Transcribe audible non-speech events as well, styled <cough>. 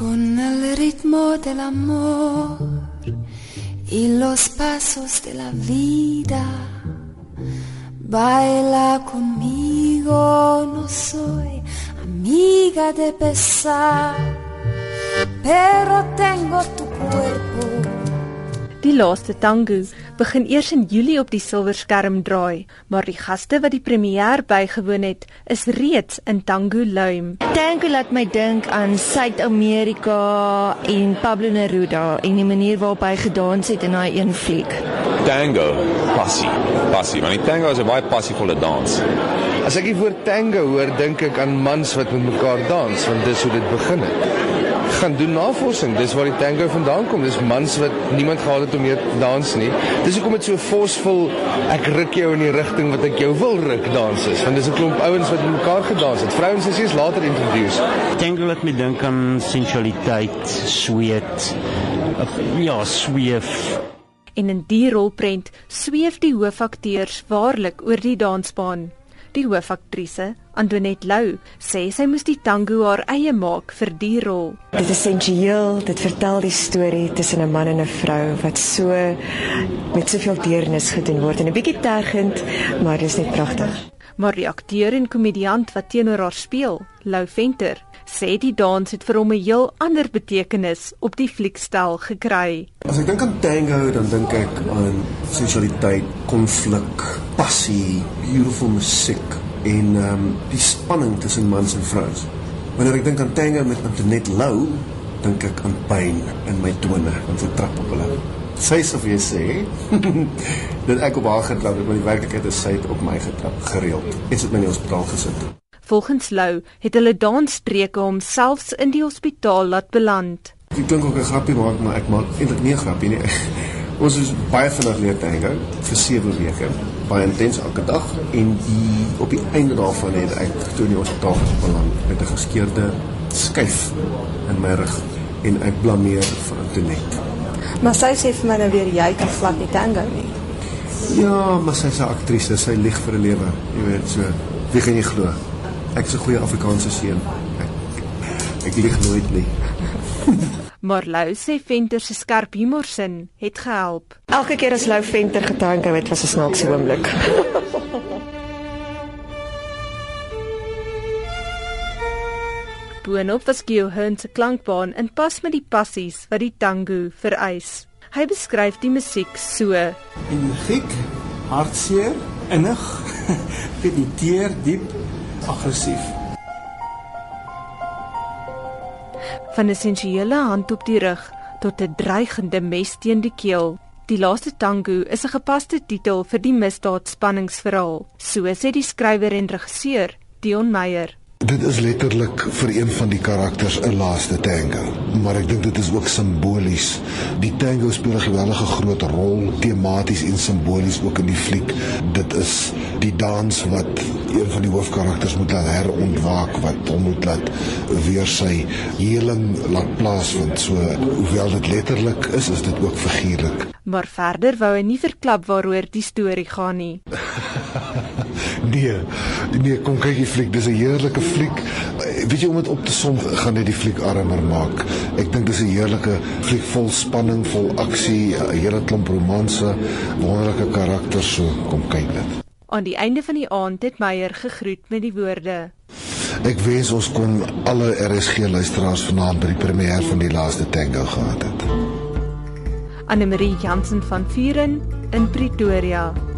Con el ritmo del amor y los pasos de la vida, baila conmigo, no soy amiga de pesar, pero tengo tu cuerpo. Die laaste tango begin eers in Julie op die silverskerm draai, maar die gaste wat die premier bygewoon het, is reeds in tango luim. Tango laat my dink aan Suid-Amerika en Pablo Neruda en die manier waarop hy gedans het in daai een fliek. Tango, passie, passie, want die tango is 'n baie passievolle dans. As ek die woord tango hoor, dink ek aan mans wat met mekaar dans, want dis hoe dit begin het gaan doen navorsing. Dis waar die tango vandaan kom. Dis mans wat niemand gehad het om mee te dans nie. Dis hoekom dit so forceful ek ruk jou in die rigting wat ek jou wil ruk dans is. Want dis 'n klomp ouens wat mekaar gedans het. Vrouens is eers later introduce. Tango laat my dink aan sensualiteit, sweet. Ja, sweef. En in die rolprent sweef die hoofakteurs waarlik oor die dansbaan. Die hoofaktrise, Antoinette Lou, sê sy moes die tango haar eie maak vir die rol. Dit is sensueel, dit vertel die storie tussen 'n man en 'n vrou wat so met soveel deernis gedoen word en 'n bietjie tergend, maar dit is net pragtig. Maar die akteur en komediant wat teenoor haar speel, Lou Venter, sê die dans het vir hom 'n heel ander betekenis op die fliekstel gekry. As ek dink aan tango, dan dink ek aan sensualiteit, konflik, passie, beautiful musiek en ehm um, die spanning tussen mans en vrouens. Wanneer ek dink aan tango met Antoinette Lou, dink ek aan pyn in my tone want sy trap op hulle. Sy sê of jy sê dat ek op haar getrap het, maar die werklikheid is sy het op my getrap gereeld. Is dit my in die hospitaal gesit? Volgens Lou het hulle dansstreke homselfs in die hospitaal laat beland. Ek dink ook 'n grappie maak, maar ek maak eintlik nie 'n grappie nie. <laughs> Ons is baie vinnig leer tango vir 7 weke, baie intens elke dag en die op die einde daarvan het ek toe in die hospitaal beland met 'n geskeurde skuif in my rug en ek blameer vir Antoinette. Maar sy sê vir my nou weer jy kan glad nie tango nie. Ja, maar sy 'n aktrise, sy lieg vir 'n lewe, jy weet so. Wie gaan jy glo? Ek is 'n goeie Afrikaanse seun. Ek, ek lieg nooit nie. <laughs> Maar Lou sê Venter se skerp humorsin het gehelp. Elke keer as Lou Venter getango het, was 'n snaakse oomblik. <laughs> Boonop was Gio Hearn se klankbaan in pas met die passies wat die tango vereis. Hy beskryf die musiek so: energiek, hartseer, innig, <laughs> mediteer, diep, aggressief. Van 'n sensuele hand op die rug tot 'n dreigende mes teen die keel. Die laaste tango is 'n gepaste titel vir die misdaadspanningsverhaal, so sê die skrywer en regisseur Dion Meyer. Dit is letterlik vir een van die karakters 'n laaste tango, maar ek dink dit is ook simbolies. Die tango speel 'n geweldige groot rol tematies en simbolies ook in die fliek. Dit is die dans wat een van die hoofkarakters moet laat herontwaak wat hom moet laat weer sy heling laat plaasvind. So hoewel dit letterlik is, is dit ook figuurlik. Maar verder wou hy nie verklap waaroor die storie gaan nie. <laughs> nee, nee, kom kyk die fliek, dis 'n heerlike fliek. Weet jy om dit op te som gaan dit die fliek armer maak. Ek dink dis 'n heerlike fliek vol spanning, vol aksie, 'n hele klomp romanse, wonderlike karakters, so kom kyk dit. Aan die einde van die aand het Meyer gegroet met die woorde: Ek wens ons kon alle RSG luisteraars vanaand by die premier van die laaste tango gehad het. Anne Marie Jansen van Vuren in Pretoria.